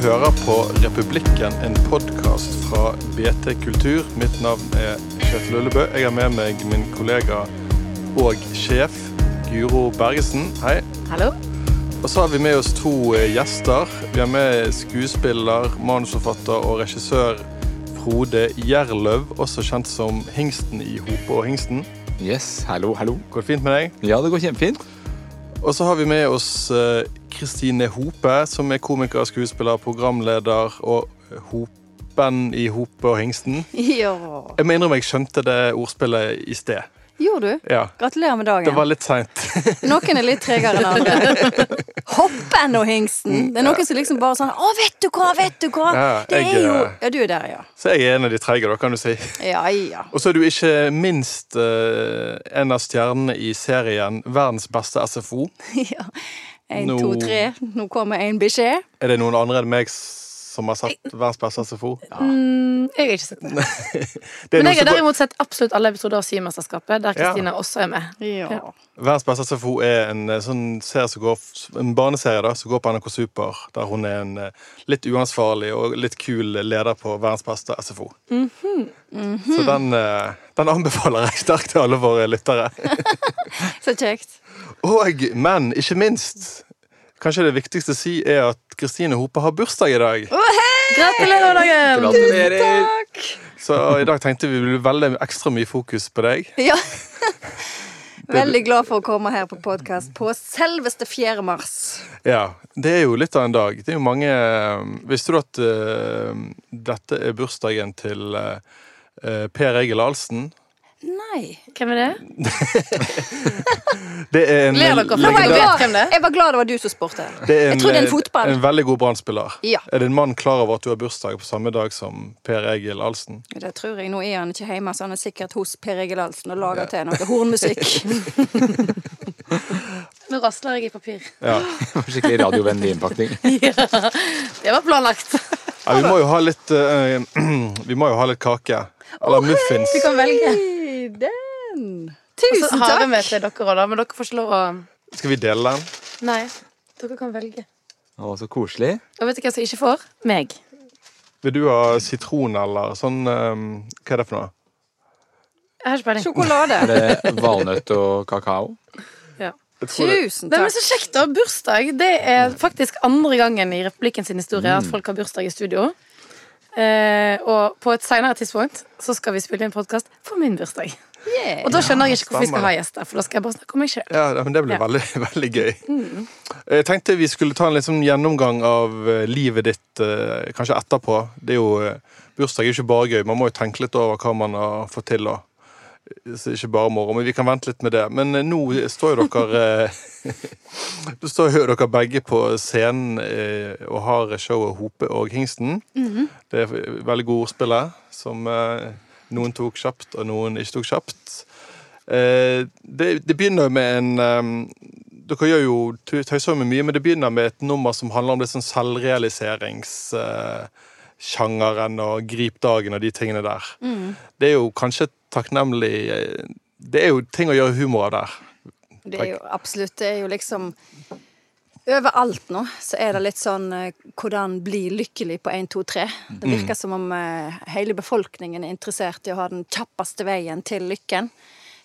hører på Republikken, en podkast fra BT Kultur. Mitt navn er Kjetil Ullebø. Jeg har med meg min kollega og sjef Guro Bergesen. Hei. Hallo. Og så har vi med oss to eh, gjester. Vi har med skuespiller, manusforfatter og regissør Frode Gjerløv, også kjent som Hingsten i Hope og Hingsten. Yes, hallo, hallo. Går det fint med deg? Ja, det går kjempefint. Og så har vi med oss eh, Kristine Hope, som er komiker, skuespiller, programleder og Hopen i Hope og Hingsten. Ja. Jeg må innrømme jeg skjønte det ordspillet i sted. Gjorde du? Ja, Gratulerer med dagen. Det var litt seint. Noen er litt tregere enn andre. Hoppen og hingsten. Det er noen som liksom bare sånn Å, vet du hva, vet du hva? Ja, Det er jo eh, Ja, du er der, ja. Så jeg er en av de treige, da, kan du si. Ja, ja. Og så er du ikke minst uh, en av stjernene i serien Verdens beste SFO. ja. Nå- to, tre. Nå kommer en beskjed. Er det noen andre enn meg som har satt Verdens beste SFO? Mm, jeg har ikke sett det. Det Men jeg har derimot sett absolutt alle episoder av Symesterskapet, der Ja. Også er med. Ja. Verdens beste SFO er en eh, sånn serie som går, en barneserie da, som går på NRK Super, der hun er en eh, litt uansvarlig og litt kul leder på Verdens beste SFO. Så den, eh, den anbefaler jeg sterkt til alle våre lyttere. Så kjekt. Og, men ikke minst, kanskje det viktigste å si er at Kristine Hope har bursdag i dag. Gratulerer med dagen! Gratulerer! Så i dag tenkte vi ville veldig ekstra mye fokus på deg. Ja. Veldig glad for å komme her på podkast på selveste 4. mars. Ja, det er jo litt av en dag. Det er jo mange Visste du at uh, dette er bursdagen til eh, eh, Per Egil Ahlsen? Nei. Hvem er det? Det er en, Ler dere for jeg, vet hvem det er. jeg var glad det var du som spurte. det er Jeg tror det er en fotball. en veldig god brann Ja. Er din mann klar over at du har bursdag på samme dag som Per Egil Ahlsen? Det tror jeg. Nå er han ikke hjemme, så han er sikkert hos Per Egil Ahlsen og lager til noe hornmusikk. Nå rasler jeg i papir. Ja. Skikkelig radiovennlig innpakning. Det var planlagt. ja vi må jo ha litt uh, Vi må jo ha litt kake. Eller muffins. Du kan velge. Hei, takk! Og så har vi med til dere òg, da. Men dere får ikke lov å Skal vi dele den? Nei. Dere kan velge. Å, så koselig. Og vet du hvem som ikke får? Meg. Vil du ha sitron eller sånn um, Hva er det for noe? Jeg har ikke peiling. Sjokolade. Er det valnøtt og kakao? Ja. takk det, Tusen takk. så kjekt, da. Bursdag. Det er faktisk andre gangen i Republikken sin historie at folk har bursdag i studio. Eh, og på et senere tidspunkt så skal vi spille inn podkast for min bursdag. Yeah. Og da skjønner jeg ikke hvorfor vi skal ha gjester, for da skal jeg bare snakke om meg sjøl. ja, men det blir Ja. Mm. veldig, veldig gøy. Jeg tenkte vi skulle ta en liksom gjennomgang av eh, livet ditt eh, kanskje etterpå. Det er jo, eh, Bursdag er jo ikke bare gøy. Man må jo tenke litt over hva man har fått til. Og, så ikke bare moro, men vi kan vente litt med det. Men nå står jo dere Nå står jo dere begge på scenen eh, og har showet Hope og Hingsten. Mhm. Det er veldig gode ordspiller, som eh, noen tok kjapt, og noen ikke tok kjapt. Eh, det, det begynner med en eh, Dere gjør jo tø- tøyser med mye, men det begynner med et nummer som handler om det sånn selvrealiseringssjangeren og Grip dagen og de tingene der. Det er jo kanskje takknemlig eh, Det er jo ting å gjøre humor av der. Det er jo absolutt Det er jo liksom Overalt nå så er det litt sånn eh, hvordan bli lykkelig på 1, 2, 3. Det virker som om eh, hele befolkningen er interessert i å ha den kjappeste veien til lykken.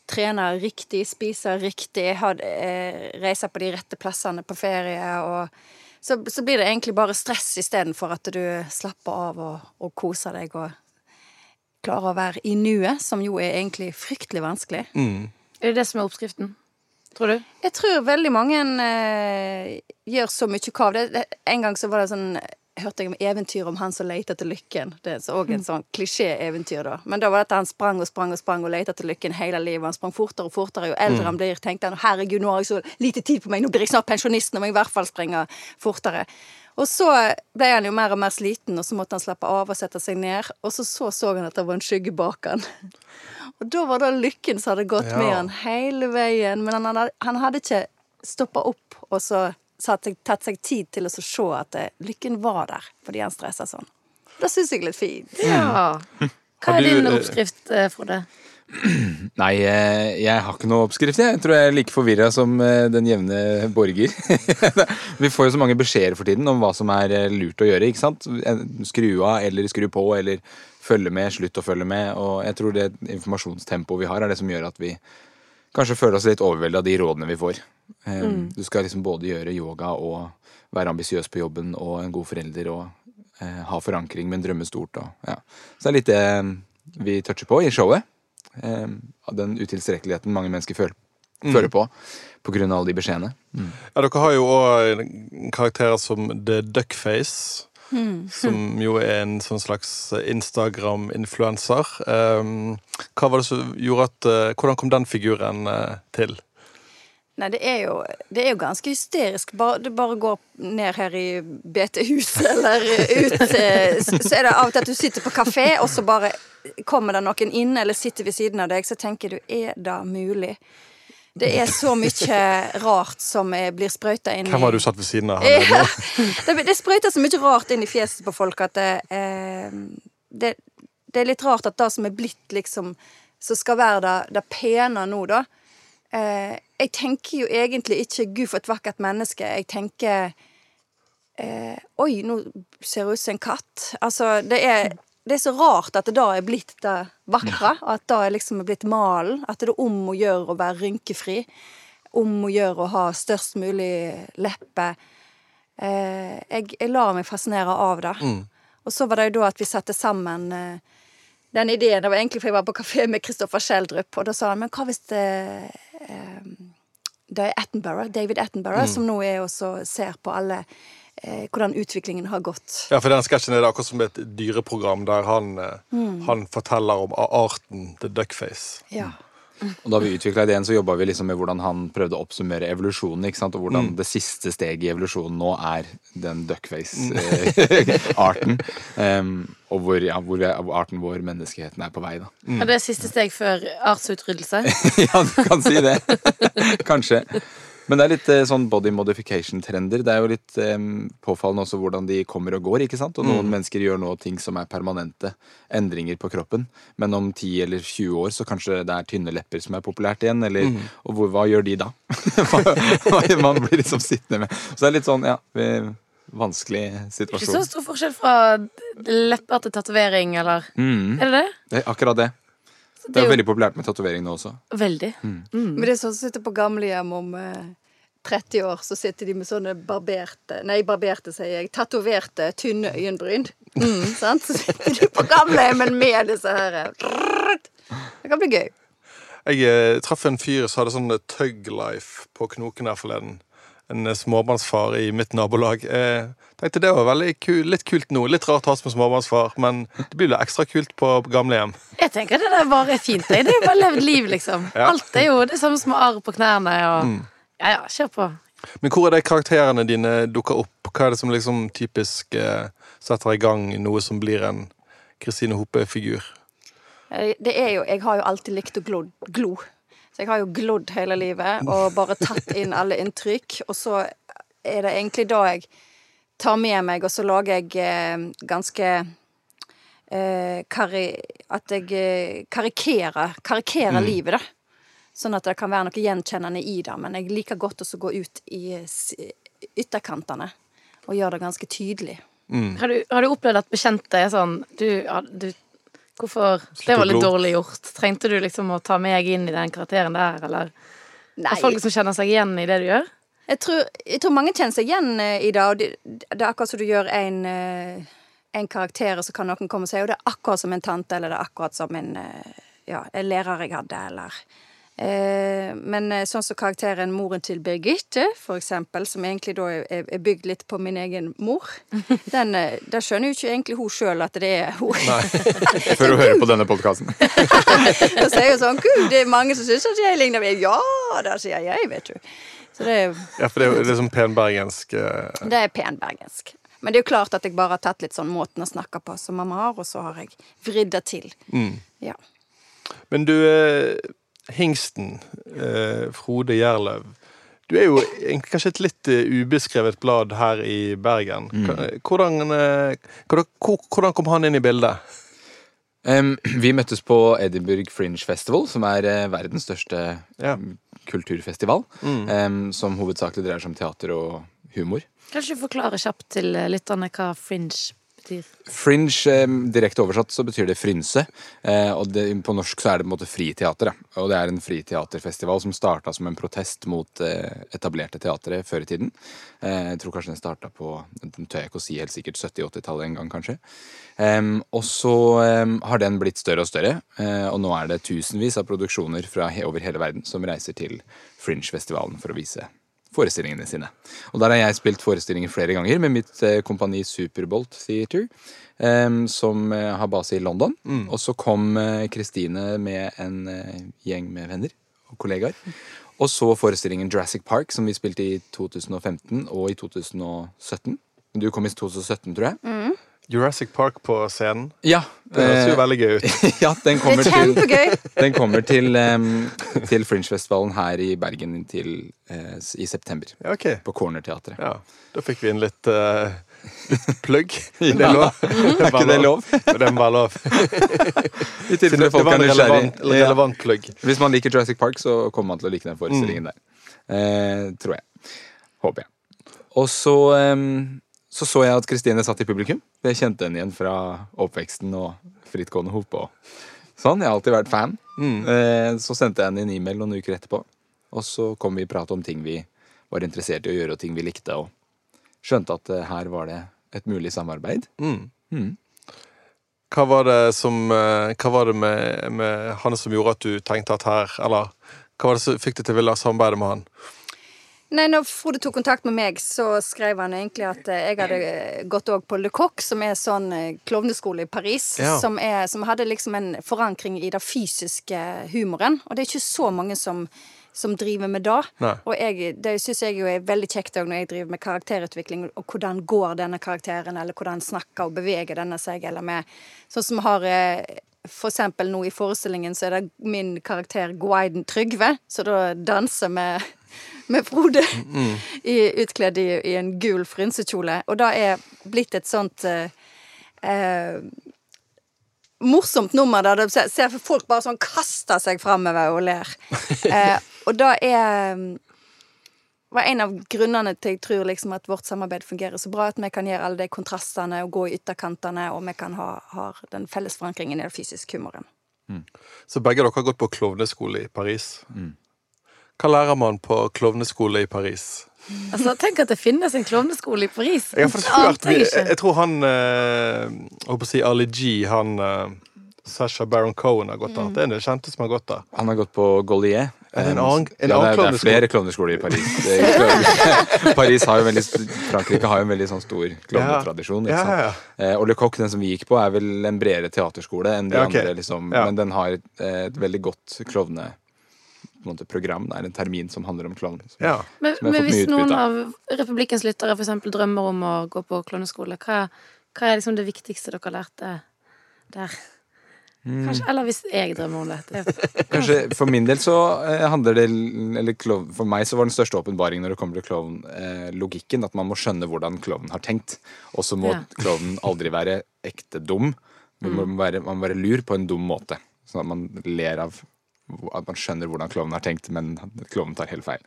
Trene riktig, spise riktig, ha, eh, reise på de rette plassene på ferie. Og så, så blir det egentlig bare stress istedenfor at du slapper av og, og koser deg og klarer å være i nuet, som jo er egentlig fryktelig vanskelig. Mm. Er det det som er oppskriften? Tror du? Jeg tror veldig mange eh, gjør så mye krav. Det, en gang så var det sånn hørte jeg om eventyr om han som lette etter lykken. Det er òg en sånn klisjé-eventyr, da. Men da var det at han sprang og sprang og sprang og lette etter lykken hele livet. Han sprang fortere og fortere. Jo eldre han blir, tenkte han herregud, nå har jeg så lite tid på meg, nå blir jeg snart pensjonist, nå må jeg i hvert fall springe fortere. Og så ble han jo mer og mer sliten, og så måtte han slappe av og sette seg ned. Og så så, så han at det var en skygge bak han. Og da var det lykken som hadde gått Ja. med han hele veien. Men han hadde, han hadde ikke stoppa opp og så satt tatt seg tid til å se at det, lykken var der, fordi han stressa sånn. Det syns jeg er litt fint. Ja. Hva er din eh, oppskrift, for Frode? Nei, eh, jeg har ikke noe oppskrift. Jeg Jeg tror jeg er like forvirra som eh, den jevne borger. Vi får jo så mange beskjeder for tiden om hva som er eh, lurt å gjøre. ikke sant? Skru av eller skru på eller følge med, slutt å følge med. Og jeg tror det informasjonstempoet vi har, er det som gjør at vi kanskje føler oss litt overveldet av de rådene vi får. Mm. Du skal liksom både gjøre yoga og være ambisiøs på jobben og en god forelder og ha forankring, men drømme stort. Og, ja. Så det er litt det vi toucher på i showet. Eh, av den utilstrekkeligheten mange mennesker føler, føler på på grunn av alle de beskjedene. Ja, dere har jo òg karakterer som The Duckface. Som jo er en sånn slags Instagram-influenser. Um, hva var det som gjorde at uh, Hvordan kom den figuren uh, til? Nei, det er jo, det er jo ganske hysterisk. Bare, du bare går ned her i BT-huset eller ut, eh, så er det av og til at du sitter på kafé, og så bare kommer det noen inn eller sitter ved siden av deg, så tenker du er det mulig? Det er så mye rart som er, blir sprøyta inn Hvem har du satt ved siden av? Ja, det, det sprøyter så mye rart inn i fjeset på folk at det, eh, det, det er litt rart at det som er blitt liksom Som skal være det, det pene nå, da eh, Jeg tenker jo egentlig ikke 'Gud, for et vakkert menneske'. Jeg tenker eh, 'Oi, nå ser det ut som en katt'. Altså, det er, det er så rart at det da er blitt det vakre. At det er liksom blitt malen. At det er om å gjøre å være rynkefri. Om å gjøre å ha størst mulig leppe. Eh, jeg, jeg lar meg fascinere av det. Og så var det jo da at vi satte sammen eh, den ideen. Det var egentlig for jeg var på kafé med Kristoffer Schjelderup, og da sa han men hva hvis det eh, det er Attenborough, David Attenborough, som nå er også ser på alle eh, hvordan utviklingen har gått. Ja, for den sketsjen er det akkurat som et dyreprogram der han, mm. han forteller om arten The Duckface. Ja. Og da vi utvikla ideen, så jobba vi liksom med hvordan han prøvde å oppsummere evolusjonen. ikke sant? Og hvordan det siste steget i evolusjonen nå er den duckface-arten. og hvor, ja, hvor vi- arten vår, menneskeheten, er på vei, da. Og det er siste steg før artsutryddelse. ja, du kan si det. Kanskje. Men det er litt eh, sånn body modification-trender. Det er jo litt um, påfallende også hvordan de kommer og går. ikke sant? Og noen mennesker gjør nå ting som er permanente endringer på kroppen. Men om 10 eller 20 år så kanskje det er tynne lepper som er populært igjen. Eller, Og hvor, hva gjør de da? hva, hva man blir liksom sittende med. Så det er litt sånn, ja vi- Vanskelig Ikke så stor forskjell fra lepper til tatovering, eller Mm, Er det det? det er akkurat det. Så Det er jo veldig populært med tatovering nå også. Veldig. Men det er sånn som sitter på gamlehjem om eh, 30 år, så sitter de med sånne barberte Nei, barberte, sier jeg. Tatoverte, tynne øyenbryn. sant? Så sitter de på gamlehjemmen med disse her Det kan bli gøy. Jeg eh, traff en fyr som hadde sånn Tug Life på Knoken her forleden. En eh, småbarnsfar i mitt nabolag. Jeg tenkte det var veldig kul, litt kult nå. Litt rart å ha som småbarnsfar, men det blir jo ekstra kult på gamlehjem. Jeg tenker det der bare er fint. Det er jo bare levd liv, liksom. Ja. Alt er jo det samme som arr på knærne og Ja ja, kjør på. Men hvor er de karakterene dine dukker opp? Hva er det som liksom typisk eh, setter i gang noe som blir en Kristine Hope-figur? Eh, Det er jo Jeg har jo alltid likt å glo. glo. Så jeg har jo glodd hele livet og bare tatt inn alle inntrykk. Og så er det egentlig da jeg tar med meg, og så lager jeg eh, ganske eh, kari, At jeg eh, karikerer, karikerer livet, da. Sånn at det kan være noe gjenkjennende i det. Men jeg liker godt å gå ut i ytterkantene og gjøre det ganske tydelig. Har du, har du opplevd at bekjente er sånn Du, du Hvorfor Det var litt dårlig gjort. Trengte du liksom å ta meg inn i den karakteren der, eller? Nei, Er folk som kjenner seg igjen i det du gjør? Jeg tror, jeg tror mange kjenner seg igjen eh, i det. Og det, det er akkurat som du gjør en, eh, en karakter, og så kan noen komme og si at det er akkurat som en tante, eller det er akkurat som en, eh, ja, en lærer jeg hadde, eller Men eh, sånn som karakteren moren til Birgitte, for eksempel, som egentlig da er, er bygd litt på min egen mor, den, eh, der skjønner jo ikke egentlig hun sjøl at det er hun. Nei, Før du hører på denne podkasten. Da sier hun sånn Gud, det er mange som syns at jeg ligner meg. Ja, da, sier jeg, vet du. Så det er Ja, for det er jo pen penbergensk uh... Det er penbergensk. Men det er jo klart at jeg bare har tatt litt sånn måten å snakke på som mamma har, og så har jeg vridd det til. Ja. Men du, eh, hingsten, eh, Frode Gjerløv. Du er jo kanskje et litt eh, ubeskrevet blad her i Bergen. Hvordan, eh, hvordan, kom han inn i bildet? Um, vi møttes på Edinburgh Fringe Festival, som er eh, verdens største Ja. mm, kulturfestival. som hovedsakelig dreier seg om teater og humor. Kanskje du forklarer kjapt til eh, lytterne hva fringe betyr? Fringe, eh, direkte oversatt, så betyr det frynse. Eh, og det, på norsk så er det på en måte friteater. Ja. Og det er en friteaterfestival som starta som en protest mot eh, etablerte teatre før i tiden. Eh, jeg tror kanskje den starta på den tør jeg ikke å si helt sikkert 70-80-tallet en gang, kanskje. Og så har den blitt større og større, eh, og nå er det tusenvis av produksjoner fra over hele verden som reiser til Fringe-festivalen for å vise forestillingene sine. Og der har jeg spilt forestillinger flere ganger med mitt eh, kompani Superbolt Theatre, som eh, har base i London. Og så kom eh, Kristine med en gjeng med venner og kollegaer. Og så forestillingen Jurassic Park, som vi spilte i 2015 og i 2017. Du kom i 2017, tror jeg. Jurassic Park på scenen. Ja. Det høres jo eh, veldig gøy ut. ja, den Det kommer er til den kommer til, um, til Fringe-festivalen her i Bergen til, uh, i september. Ja, ok. På Corner-teatret. Ja, da fikk vi inn litt, uh, litt plugg. Men det er lov. Er ikke det lov? Men det var lov. I Det, tilfelle folk var er en relevant, plugg. Hvis man liker Jurassic Park, så kommer man til å like den forestillingen der. Uh, tror jeg. Håper jeg. Og så em, så så jeg at Kristine satt i publikum. Jeg kjente henne igjen fra oppveksten og frittgående hop sånn. Jeg har alltid vært fan. Mm. så sendte jeg henne en e-mail noen uker etterpå. Og så kom vi i prat om ting vi var interessert i å gjøre, og ting vi likte. Og skjønte at eh, her var det et mulig samarbeid. Hva var det som eh, Hva var det med, med han som gjorde at du tenkte at her Eller hva var det som fikk deg til å ville samarbeide med han? Nei, når Frode tok kontakt med meg, så skrev han egentlig at eh, jeg hadde eh, gått òg på Le Coq, som er sånn eh, klovneskole i Paris, Ja. som, er, som hadde liksom en forankring i den fysiske humoren. Og det er ikke så mange som, som driver med det. Nei. Og jeg, det syns jeg jo er veldig kjekt òg når jeg driver med karakterutvikling, og hvordan går denne karakteren, eller hvordan snakker og beveger denne seg, eller med Sånn som har for eksempel nå i forestillingen så er det min karakter Guiden Trygve, så da danser med med Frode i, utkledd i, i en gul frynsekjole. Og det er blitt et sånt eh, eh, morsomt nummer der du ser, ser folk bare sånn kaster seg framover og ler. Eh, og det er mm, var en av grunnene til jeg tror liksom at vårt samarbeid fungerer så bra. At vi kan gjøre alle de kontrastene og gå i ytterkantene, og vi kan ha, ha den felles forankringen i den fysiske humoren. Så begge dere har gått på klovneskole i Paris. Hva lærer man på klovneskole i Paris? Altså, Tenk at det finnes en klovneskole i Paris. Jeg har hørt jeg jeg, tror han eh, håper å si Ali G, han eh, Sasha Baron Cohen har gått der. Det er den kjente som har gått der. Han har gått på Gollier. Er en annen- en ja, det, er, det er flere klovneskoler i Paris. Paris har jo veldig, Frankrike har jo en veldig sånn stor klovnetradisjon. Ja, Ja, ja. Eh, og Le Coq, den som vi gikk på, er vel en bredere teaterskole enn de Ja, ok. andre. liksom. Ja. Men den har et, et veldig godt klovne på en måte, program. Det er en termin som handler om klovn. Ja. Men, men hvis noen av. Republikkens lyttere eksempel drømmer om å gå på klovneskole, hva, hva er liksom det viktigste dere lærte der? Mm. Kanskje, eller hvis jeg drømmer om det. det Kanskje For min del så eh, handler det Eller klovn, for meg så var den største åpenbaringen når det kommer til klovn, eh, logikken. At man må skjønne hvordan klovnen har tenkt. Og så må Ja. klovnen aldri være ekte dum. Men Mm. må være, man må være lur på en dum måte. Sånn at man ler av At man skjønner hvordan klovnen har tenkt, men klovnen tar helt feil.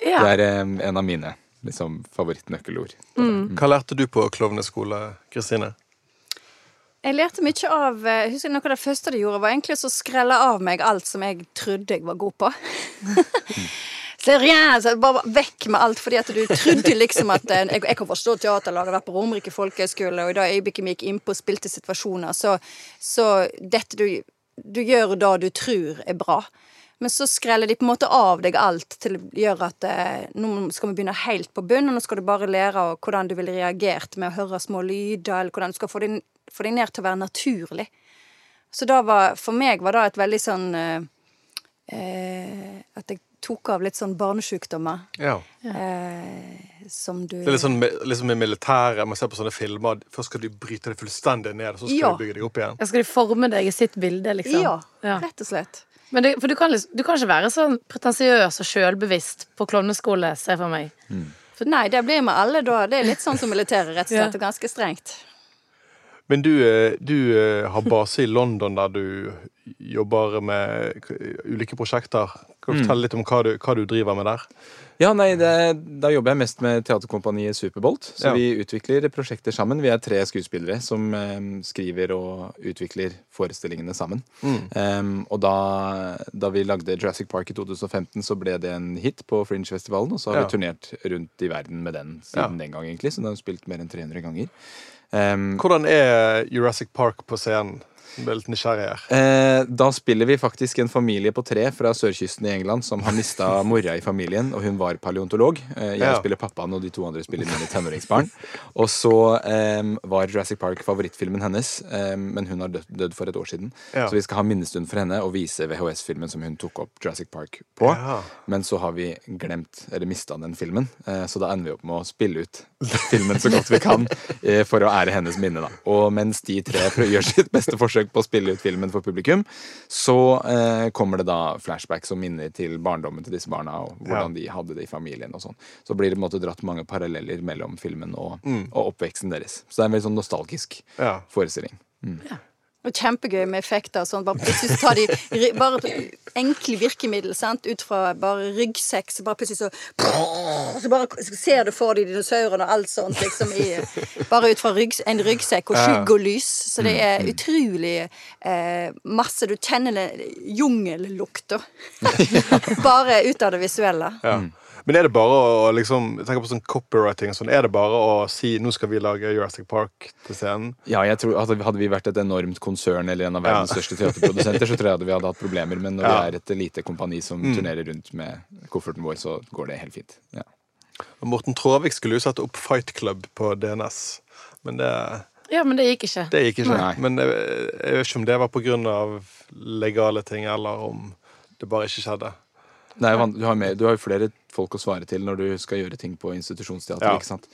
ja. Det er um, en av mine liksom, favorittnøkkelord. Hva lærte du på klovneskole, Kristine? Jeg lærte mye av eh, jeg husker Noe av det første de gjorde, var egentlig å skrelle av meg alt som jeg trodde jeg var god på. Seriøst! bare vekk med alt, fordi at du trodde liksom at eh, jeg, jeg kan forstå teaterlaget, vært på Romerike folkehøgskole, og i det øyeblikket vi gikk innpå og spilte situasjoner, så, så dette du, du gjør det du tror er bra. Men så skreller de på en måte av deg alt til å gjøre at eh, nå skal vi begynne helt på bunn, og nå skal du bare lære hvordan du ville reagert med å høre små lyder, eller hvordan du skal få deg, få deg ned til å være naturlig. Så da var, for meg var det et veldig sånn eh, eh, At jeg tok av litt sånn barnesjukdommer. Ja. Eh, som du Det er litt sånn med- liksom i militæret, man ser på sånne filmer Først skal de bryte det fullstendig ned, og så skal Ja. de bygge deg opp igjen. Ja, Skal de forme deg i sitt bilde, liksom? Ja, Ja. rett og slett. Men det, for du kan, liksom, du kan ikke være sånn pretensiøs og sjølbevisst på klovneskole, ser jeg for meg. For nei, det blir med alle da. Det er litt sånn som militæret, rett og slett. og Ganske strengt. Men du, eh, du eh, har base i London, der du jobber med ulike prosjekter. Kan du fortelle litt om hva du, hva du driver med der? Ja, nei, det, Da jobber jeg mest med teaterkompaniet Superbolt. Så Ja. vi utvikler prosjekter sammen. Vi er tre skuespillere som eh, skriver og utvikler forestillingene sammen. Em, og da, da vi lagde Jurassic Park i 2015, så ble det en hit på Fringe-festivalen. Og så har Ja. vi turnert rundt i verden med den siden Ja. den gang, egentlig. Så den har spilt mer enn 300 ganger. Em, Hvordan er Jurassic Park på scenen? Ble litt nysgjerrig her. Eh, da spiller vi faktisk en familie på tre fra sørkysten i England som har mista mora i familien, og hun var paleontolog. Eh, jeg Ja. spiller pappaen, og de to andre spiller mine tenåringsbarn. Og så eh, var Jurassic Park favorittfilmen hennes, men hun har dødd, dødd for et år siden. Ja. Så vi skal ha minnestund for henne og vise VHS-filmen som hun tok opp Jurassic Park på. Ja. Men så har vi glemt, eller mista den filmen, eh, så da ender vi opp med å spille ut filmen så godt vi kan eh, for å ære hennes minne. da. Og mens de tre gjør sitt beste forsøk på å spille ut filmen for publikum, så eh, kommer det da flashbacks og minner til barndommen til disse barna, og hvordan de hadde det i familien og sånn. Så blir det på en måte dratt mange paralleller mellom filmen og, og oppveksten deres. Så det er en veldig sånn nostalgisk Ja. forestilling. Og kjempegøy med effekter sånn. Bare plutselig så tar de bare enkle virkemidler sant? ut fra bare ryggsekk, så bare plutselig så Så bare ser du for deg dinosaurene og alt sånt liksom i Bare ut fra ryggs, en ryggsekk og skygge og lys. Så det er utrolig eh, masse Du kjenner jungellukta. bare ut av det visuelle. Ja. Men er det bare å liksom, tenker på sånn copywriting sånn, er det bare å si nå skal vi lage Jurassic Park til scenen? Ja, jeg tror Hadde vi vært et enormt konsern eller en av verdens Ja. største teaterprodusenter, så tror jeg vi hadde hatt problemer. Men når Ja. vi er et lite kompani som turnerer rundt med kofferten vår, så går det helt fint. Ja. Og Morten Tråvik skulle jo sette opp Fight Club på DNS, men det, Ja, men det gikk ikke. det gikk ikke. Nei. Men jeg, jeg vet ikke om det var av legale ting, eller om det bare ikke skjedde. Er du, har med, du har jo flere folk å svare til når du skal gjøre ting på institusjonsteater. Ja. ikke sant?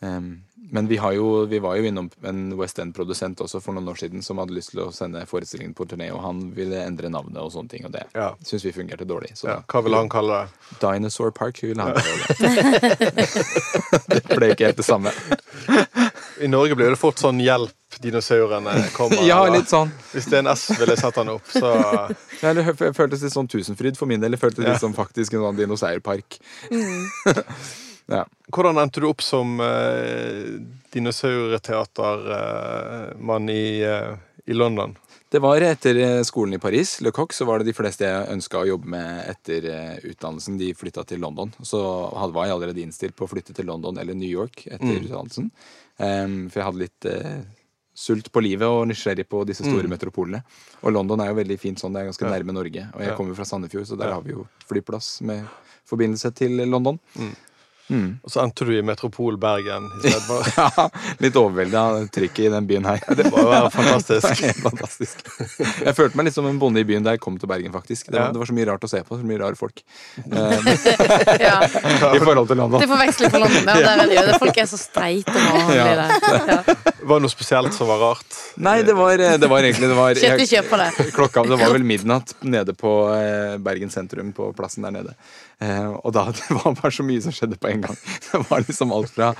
Um, men vi, har jo, vi var jo innom en West End-produsent også for noen år siden som hadde lyst til å sende forestillingen på turné, og han ville endre navnet og sånne ting, og det Ja. syns vi fungerte dårlig. Så Ja. Hva ville han kalle det? Dinosaur Park ville han kalle det. det ble ikke helt det samme. I Norge blir det fort sånn 'hjelp, dinosaurene kommer'. Ja, litt sånn. Hvis det er en S, ville jeg satt han opp, så Ja, det føltes litt sånn Tusenfryd for min del. Det føltes Ja. litt som faktisk en sånn dinosaurpark. ja. Hvordan endte du opp som uh, dinosaurteatermann i, eh, i London? Det var etter eh, skolen i Paris, Le Coq, så var det de fleste jeg ønska å jobbe med etter eh, utdannelsen. De flytta til London. Så var jeg allerede innstilt på å flytte til London eller New York etter utdannelsen. Em, for jeg hadde litt uh, sult på livet og nysgjerrig på disse store metropolene. Og London er jo veldig fint sånn. Det er ganske nærme Norge. Og jeg kommer fra Sandefjord, så der har vi jo flyplass med forbindelse til London. Og så endte du i Metropol Bergen istedenfor. Ja, litt overvelda av trykket i den byen her. Det må jo være fantastisk. Fantastisk. Jeg følte meg litt som en bonde i byen da jeg kom til Bergen, faktisk. Det var, Ja. det var så mye rart å se på, så mye rare folk. Eh, Ja. I forhold til London. Til forveksling for London. Ja, der er det jo. Folk er så streite og vanlige Ja. der. Ja. Var det noe spesielt som var rart? Nei, det var, det var egentlig det var, jeg. Klokka det var vel midnatt nede på eh, Bergen sentrum, på plassen der nede. Eh, og da det var bare så mye som skjedde på en gang. Det var liksom alt fra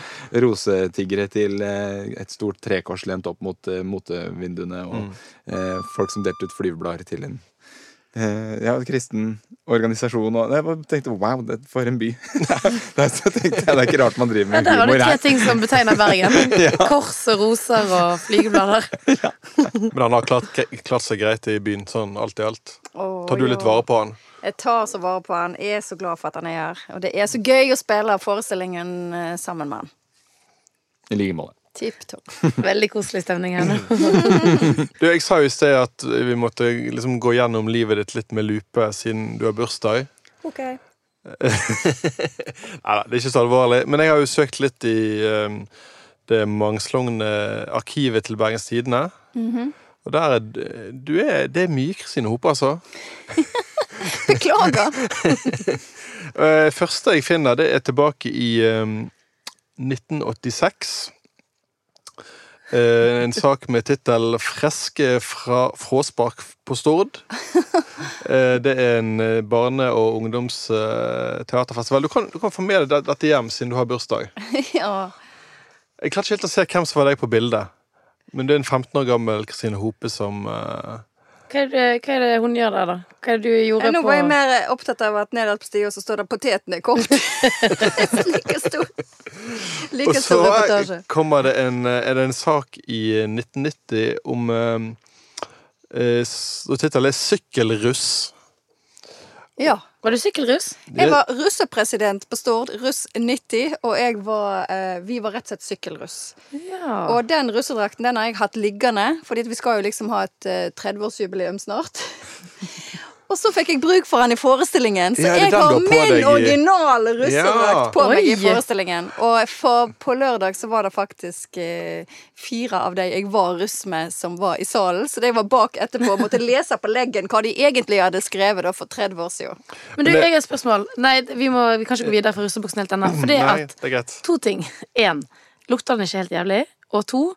rosetiggere til eh, et stort trekors lent opp mot eh, motevinduene, og mm. folk som delte ut flyveblader til en eh, ja, kristen organisasjon. Og jeg tenkte wow, det, for en by. Der så tenkte jeg, Det er ikke rart man driver Ja, med der var det tre ting som betegner Bergen. Kors og roser og flygeblader. Men han har klart, klart seg greit i byen, sånn alt i alt. Oh, Tar du litt vare på han? Jeg tar så vare på han. Jeg er så glad for at han er her. Og det er så gøy å spille forestillingen eh, sammen med han. I like måte. Tipp topp. Veldig koselig stemning her nå. Du, jeg sa jo i sted at vi måtte liksom gå gjennom livet ditt litt med lupe siden du har bursdag. Ok. Neida, det er ikke så alvorlig. Men jeg har jo søkt litt i um, det mangslungne arkivet til Bergens Tidende. Og der er du er, Det er mye Kristine Hope, altså. Beklager. Eh, første jeg finner, det er tilbake i um, 1986. Uh, en sak med tittel 'Freske fra fråspark på Stord'. Uh, det er en eh, barne- og ungdomsteaterfestival. Du, kan- du kan få med deg dette hjem siden du har bursdag. ja. Jeg klarte ikke helt å se hvem som var deg på bildet. Men det er en 15 år gammel Kristine Hope som eh, Hva er, det, hva er det hun gjør der, da? Hva er det du gjorde på Nå var jeg mer opptatt av at nederst på stia så står det 'potetene er kokt'. like stor. Og Like så stor reportasje. kommer det en, er det en sak i 1990 om eh, eh, s- Tittelen er 'Sykkelruss'. Ja. Var du sykkelruss? Jeg var russepresident på Stord, russ 90, og jeg var, eh, vi var rett og slett sykkelruss. Ja. Og den russedrakten den har jeg hatt liggende, fordi vi skal jo liksom ha et eh, 30-årsjubileum snart. Og så fikk jeg bruk for han i forestillingen, så Ja, jeg har min originale russedrakt Ja. på meg i forestillingen. Og for, på lørdag så var det faktisk eh, fire av de jeg var russ med, som var i salen. Så de var bak etterpå og måtte lese på leggen hva de egentlig hadde skrevet da for 30 år siden. Men du, jeg har et spørsmål. Nei, vi, må, vi kan ikke gå videre fra russebuksen helt ennå. For det er at to ting. Én, lukter den ikke helt jævlig? Og to,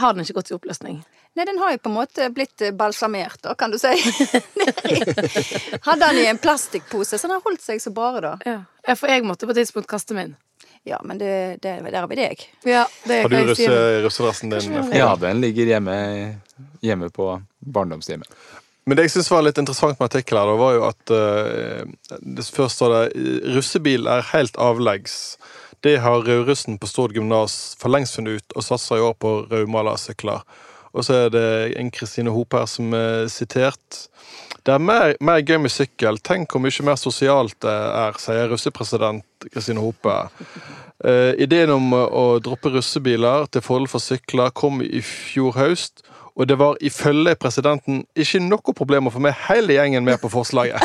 har den ikke gått i oppløsning? Nei, den har jo på en måte blitt eh, balsamert, da, kan du si. Hadde den i en plastikkpose, så den har holdt seg så bare, da. Ja. ja, for jeg måtte på et tidspunkt kaste min. Ja, men det, det, der har vi deg. Ja, det Har du russedressen din? Ja, den ligger hjemme, hjemme på barndomshjemmet. Men det jeg syns var litt interessant med artikkelen, her, da, var jo at uh, det Først står det russebil er helt avleggs. Det har russen på Stord gymnas for lengst funnet ut, og satser i år på raumalasykler. Og så er det en Kristine Hop her som er sitert. Det er mer, mer gøy med sykkel. Tenk hvor mye mer sosialt det er, sier russepresident Kristine Hope. Eh, ideen om å droppe russebiler til fordel for sykler kom i fjor høst, og det var ifølge presidenten ikke noe problem å få med hele gjengen med på forslaget.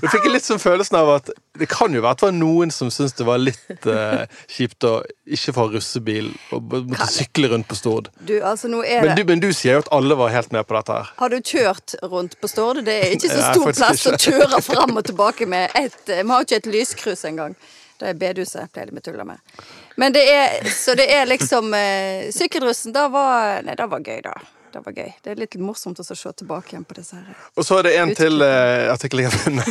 Du fikk litt sånn følelsen av at det kan jo være at det var noen som syntes det var litt uh, kjipt å ikke få russebil og måtte sykle rundt på Stord. Du, altså, Men du, men du sier jo at alle var helt med på dette her. Har du kjørt rundt på Stord? Det er ikke så stor Nei, plass å kjøre fram og tilbake med. Et, vi har jo ikke et lyskryss engang. Det er bedehuset, pleier de å tulle med. Men det er, så det er liksom eh, Sykkelrussen, det var Nei, det var gøy, da. Det var gøy. Det er litt morsomt å se tilbake igjen på disse her. Og så er det en til eh, artikkel jeg har funnet.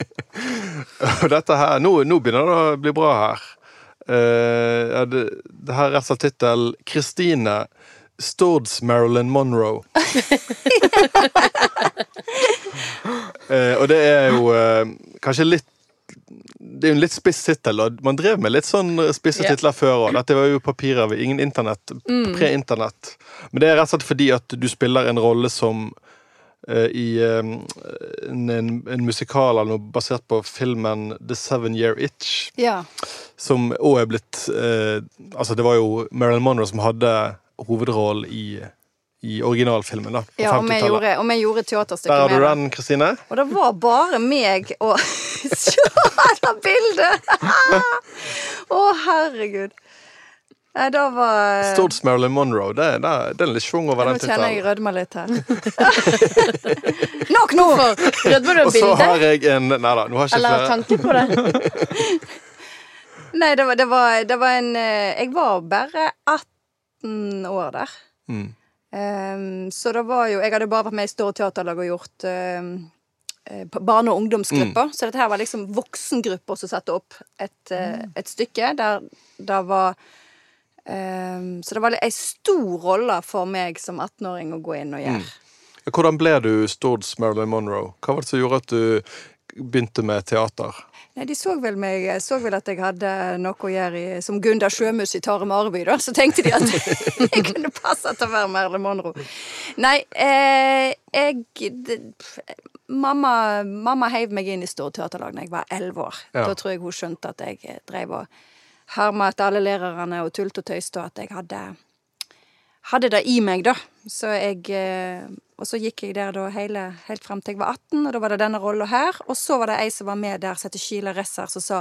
Og dette her nå, nå begynner det å bli bra her. Uh, det, det her er rett og slett tittel 'Kristine Stords Marilyn Monroe'. uh, og det er jo uh, kanskje litt det er jo en litt spiss tittel, og man drev med litt sånn spisse yeah. titler før òg. Dette var jo papirer, ingen internett, pre-internett. Men det er rett og slett fordi at du spiller en rolle som uh, i um, en, en, en musikal eller noe basert på filmen The Seven Year Itch, Yeah. som òg er blitt uh, Altså, det var jo Marilyn Monroe som hadde hovedrollen i, i originalfilmen, da. På ja og, vi 50-tallet. gjorde, og vi gjorde Der teaterstykke har du med den, Kristine. Og det var bare meg og Se det bildet! Å, herregud. Nei, da var Stort Marilyn Monroe. Det, det, det er litt schwung over Nå den kjenner jeg rødmer litt her. Nok nå! Rødmer du Og så har jeg en Nei da, nå har jeg ikke Eller flere. tanke på det? Nei, det var, det var, det var en eh, Jeg var bare 18 år der. Mm. Ehm, så det var jo Jeg hadde bare vært med i store Teaterlag og gjort eh, barne- og ungdomsgrupper. Så dette her var liksom voksengrupper som satte opp et, mm. et stykke der det var um, Så det var ei stor rolle for meg som 18-åring å gå inn og gjøre. Hvordan ble du Stords Marilyn Monroe? Hva var det som gjorde at du begynte med teater? Nei, De så vel meg Så vel at jeg hadde noe å gjøre i, som Gunda Sjømus i Tare Mareby, da. Så tenkte de at jeg kunne passe til å være Merle Monroe. Nei, eh, jeg det, Mamma, mamma heiv meg inn i Storteaterlag da jeg var elleve år. Ja. Da tror jeg hun skjønte at jeg drev og herma etter alle lærerne og tulte og tøyste, og at jeg hadde hadde det i meg, da. Så jeg eh, Og så gikk jeg der da hele, helt frem til jeg var 18, og da var det denne rolla her. Og så var det ei som var med der, som heter Sheila Resser, som sa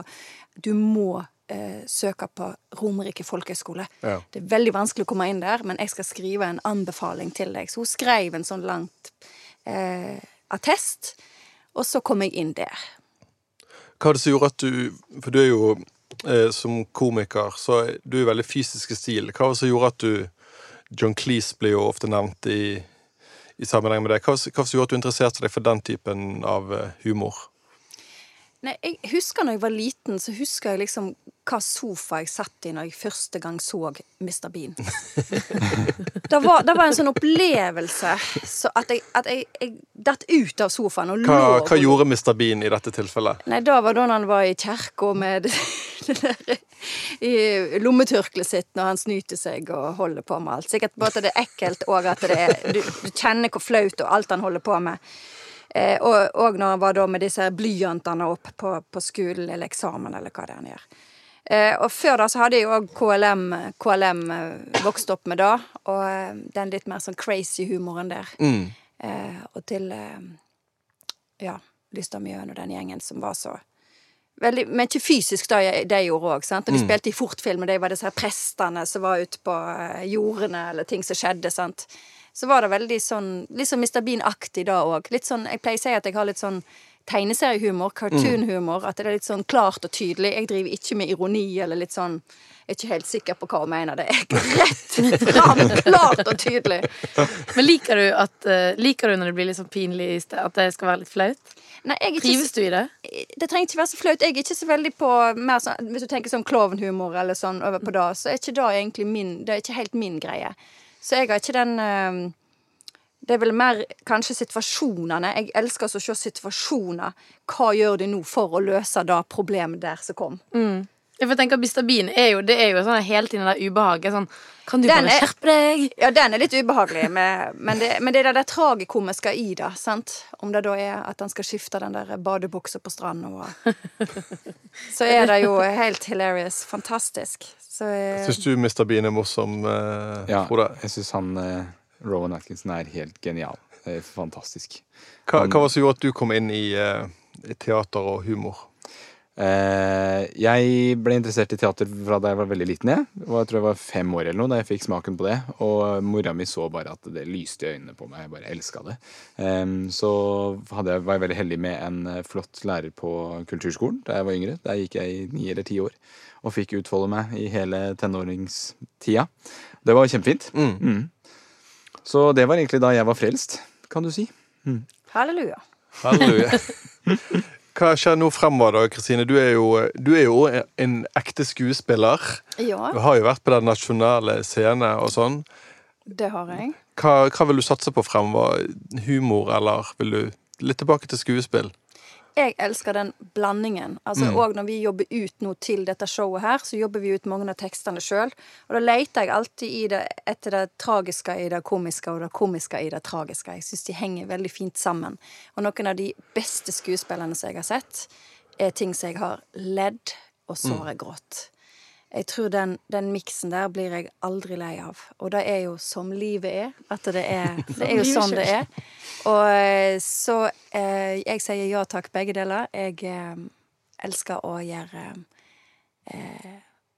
du må eh, søke på Romerike folkehøgskole. Ja. Det er veldig vanskelig å komme inn der, men jeg skal skrive en anbefaling til deg. Så hun skrev en sånn langt eh, attest, og så kom jeg inn der. Hva var det som gjorde at du For du er jo eh, som komiker, så du er veldig fysisk i stil. Hva var det som gjorde at du John Cleese blir jo ofte nevnt i, i sammenheng med det. Hva, har gjort hva var gjorde at du interesserte deg for den typen av eh, humor? Nei, jeg husker når jeg var liten, så husker jeg liksom hva sofa jeg satt i når jeg første gang så Mr. Bean. det, var, det var en sånn opplevelse så at jeg, at jeg, jeg datt ut av sofaen og Hva, lå hva gjorde Mr. Bean i dette tilfellet? Nei, da var da han var i kirka med det der i lommetørkleet sitt når han snyter seg og holder på med alt. Sikkert bare at det er ekkelt, og at det er, du, du kjenner hvor flaut og alt han holder på med. Eh, og, og når han var da med disse blyantene opp på, på skolen eller eksamen, eller hva det er han gjør. Eh, og før da så hadde jeg òg KLM, KLM eh, vokst opp med da, og eh, den litt mer sånn crazy humoren der. Mm. Eh, og til eh, ja, Lystad Mjøen og den gjengen som var så Veldig, men ikke fysisk, da, de gjorde òg. Og de spilte i fortfilm, og de var disse her prestene som var ute på eh, jordene, eller ting som skjedde. sant? Så var det veldig sånn Litt sånn Mr. Bean-aktig da òg. Litt sånn Jeg pleier å si at jeg har litt sånn tegneseriehumor, cartoonhumor. At det er litt sånn klart og tydelig. Jeg driver ikke med ironi eller litt sånn Jeg er ikke helt sikker på hva hun mener. Det er rett fram, klart og tydelig. Men liker du, at, eh, liker du når det blir litt sånn pinlig, i sted, at det skal være litt flaut? Nei, ikke Trives du i det? det trenger ikke være så flaut. Jeg er ikke så veldig på mer sånn, Hvis du tenker sånn klovnhumor eller sånn over på det, så er ikke det egentlig min Det er ikke helt min greie. Så jeg har ikke den eh, Det er vel mer kanskje situasjonene. Jeg elsker å se situasjoner. Hva gjør de nå for å løse det problemet der som kom? Jeg får tenke at Mr. Bean er jo, det er jo sånn hele tiden det ubehaget. Sånn, kan du Den bare er- skjerpe deg? Ja, den er litt ubehagelig, med, men, det, men det er det der tragikomiske i det. sant? Om det da er at han skal skifte den der badebuksa på stranda, Så er det jo helt hilarious. Fantastisk. Så eh, Syns du Mr. Bean er morsom, eh, Ja, Frode? jeg syns han eh, Rowan Atkinson er helt genial. Fantastisk. Hva, hva var det som gjorde at du kom inn i, i teater og humor? Uh, jeg ble interessert i teater fra da jeg var veldig liten. Jeg, jeg tror jeg var fem år eller noe da jeg fikk smaken på det. Og mora mi så bare at det lyste i øynene på meg. Jeg bare elska det. Um, så jeg, var jeg veldig heldig med en eh, flott lærer på kulturskolen da jeg var yngre. Der gikk jeg i ni eller ti år og fikk utfolde meg i hele tenåringstida. Det var kjempefint. Mm. Så det var egentlig da jeg var frelst, kan du si. halleluja. Halleluja. Hva skjer nå fremover, da, Kristine? Du er jo, du er jo en ekte skuespiller. Ja, Du har jo vært på den nasjonale scene og sånn. det har jeg. Hva, hva vil du satse på fremover? Humor, eller vil du litt tilbake til skuespill? Jeg elsker den blandingen. Altså, Og når vi jobber ut nå til dette showet her, så jobber vi ut mange av tekstene sjøl. Og da leter jeg alltid i det, etter det tragiske i det komiske, og det komiske i det tragiske. Jeg syns de henger veldig fint sammen. Og noen av de beste skuespillerne som jeg har sett, er ting som jeg har ledd, og så har jeg grått. Jeg tror den, den miksen der blir jeg aldri lei av. Og det er jo som livet er. At det er, det er jo sånn det er. Og eh, så eh, Jeg sier ja takk, begge deler. Jeg eh, elsker å gjøre eh,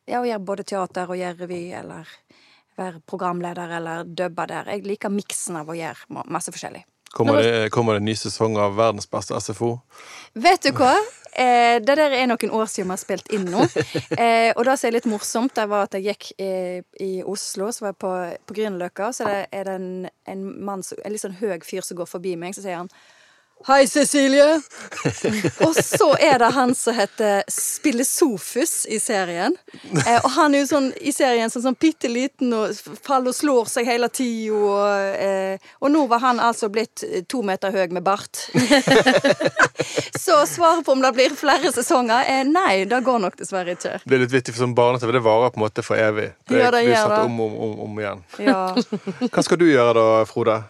Ja, å gjøre både teater og gjøre revy, eller være programleder eller dubbe der. Jeg liker miksen av å gjøre masse forskjellig. Kommer det, kommer det en ny sesong av Verdens beste SFO? Vet du hva? Eh, det der er noen år siden vi har spilt inn nå. Eh, og det som er litt morsomt, det var at jeg gikk i, i Oslo, så var jeg på, på Grünerløkka, så det er det en, en mann, en litt sånn høy fyr som går forbi meg, så sier han Hei, Cecilie! og så er det han som heter Spille Sofus i serien. Eh, og han er jo sånn i serien sånn, sånn bitte liten og faller og slår seg hele tida. Og, eh, og nå var han altså blitt to meter høy med bart. Så svaret på om det blir flere sesonger, er nei, det går nok dessverre ikke. Det er litt vittig, for sånn barne-TV det varer på en måte for evig. Det, Ja, det blir satt om, om, om, om igjen. Ja. Hva skal du gjøre da, Frode?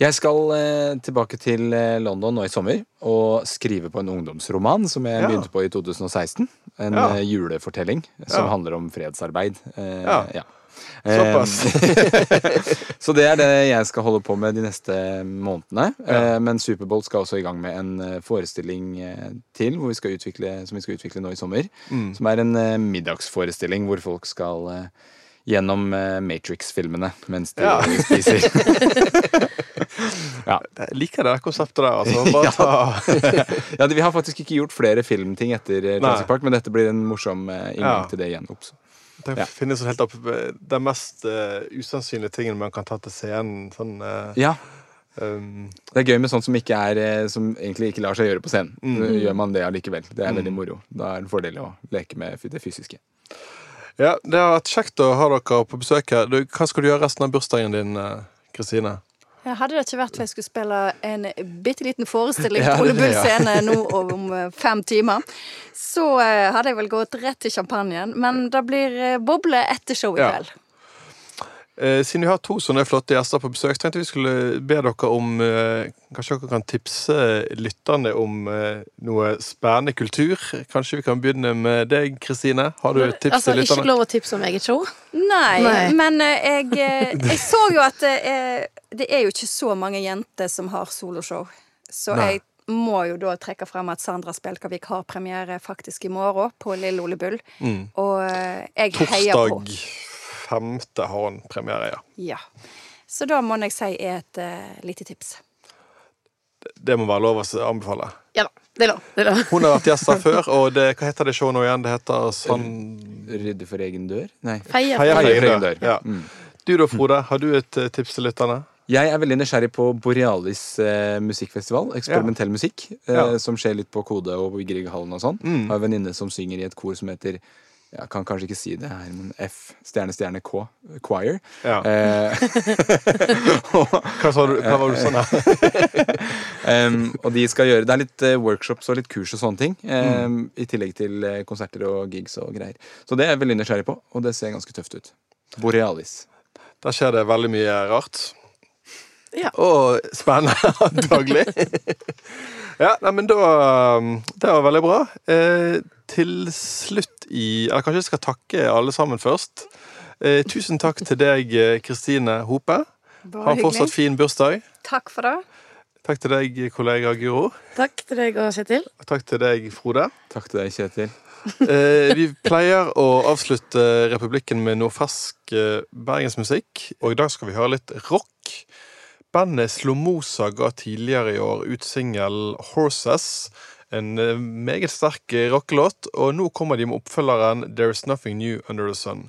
Jeg skal eh, tilbake til eh, London nå i sommer og skrive på en ungdomsroman som jeg Ja. begynte på i 2016. En Ja. eh, julefortelling som Ja. handler om fredsarbeid. Eh, Ja. Såpass. Så det er det jeg skal holde på med de neste månedene. Eh, men Superbolt skal også i gang med en forestilling til hvor vi skal utvikle, som vi skal utvikle nå i sommer. Mm. Som er en middagsforestilling hvor folk skal eh, gjennom eh, Matrix-filmene mens de Ja. spiser. ja. Jeg liker det konseptet der, altså. Ja, Vi har faktisk ikke gjort flere filmting etter eh, Jurassic Park, men dette blir en morsom eh, inngang til det igjen. Også. Det Ja. finnes helt opp Den mest uh, usannsynlige tingen man kan ta til scenen. Sånn, uh, Ja, Um, Det er gøy med sånt som, ikke er, som egentlig ikke lar seg gjøre på scenen. Mm. Gjør man det allikevel. Det er veldig moro. Da er det en fordel å leke med det fysiske. Ja, det har vært kjekt å ha dere på besøk her. Du, hva skal du gjøre resten av bursdagen din, eh, Kristine? Ja, hadde det ikke vært for jeg skulle spille en bitte liten forestilling på Ole Bull scene nå om eh, fem timer, så eh, hadde jeg vel gått rett til champagnen. Men det blir boble etter show i Ja. Eh, siden vi har to sånne flotte gjester på besøk, tenkte vi skulle be dere om eh, Kanskje dere kan tipse lytterne om eh, noe spennende kultur? Kanskje vi kan begynne med deg, Kristine? Har du et tips altså, til ikke lov å tipse om eget show. Nei, Nei. men jeg, jeg så jo at det er, det er jo ikke så mange jenter som har soloshow. Så Nei. jeg må jo da trekke frem at Sandra Spjelkavik har premiere faktisk i morgen på Lille Ole Bull. Mm. Og jeg heier på. Torsdag femte har han premiere, ja. Ja. Så da må jeg si er et uh, lite tips. Det må være lov å anbefale. Ja da, det er lov. Det er lov. Hun har vært gjest her før, og det, hva heter det showet nå igjen? Det heter sånn Rydde for egen dør? Nei. Heia for for egen dør. dør. Ja. Mm. Du da, Frode, har du et eh, tips til lytterne? Jeg er veldig nysgjerrig på Borealis eh, musikkfestival. Eksperimentell musikk. Eh, Ja. Som skjer litt på Kode og i Grieghallen og sånn. Mm. Har en venninne som synger i et kor som heter jeg kan kanskje ikke si det her, men F stjerne stjerne K Choir. Ja. Eh, og, Hva, sa du, hva var det du sa da? og de skal gjøre Det er litt eh, workshops og litt kurs og sånne ting. em, I tillegg til eh, konserter og gigs og greier. Så det er jeg veldig nysgjerrig på, og det ser ganske tøft ut. Borealis. Der skjer det veldig mye rart. Ja. Og spennende, antagelig. Ja, nei, men da um, Det var veldig bra. Eh, til slutt i Eller kanskje jeg skal takke alle sammen først. Eh, tusen takk til deg, eh, Kristine Hope. Bare Ha fortsatt fin bursdag. Takk for det. Takk til deg, kollega Guro. Takk til deg og Kjetil. Og takk til deg, Frode. Takk til deg, Kjetil. Eh, vi pleier å avslutte Republikken med noe fersk eh, bergensmusikk, og i dag skal vi høre litt rock. Bandet Slomosa ga tidligere i år ut singel 'Horses', en eh, meget sterk rockelåt, og nå kommer de med oppfølgeren 'There's Nothing New Under The Sun'.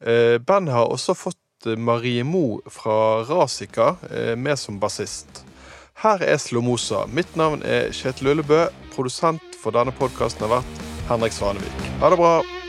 Eh, bandet har også fått eh, Marie Mo fra Rasika med som bassist. Her er Slomosa. Mitt navn er Kjetil Ullebø. Produsent for denne podkasten har vært Henrik Svanevik. Ha det bra!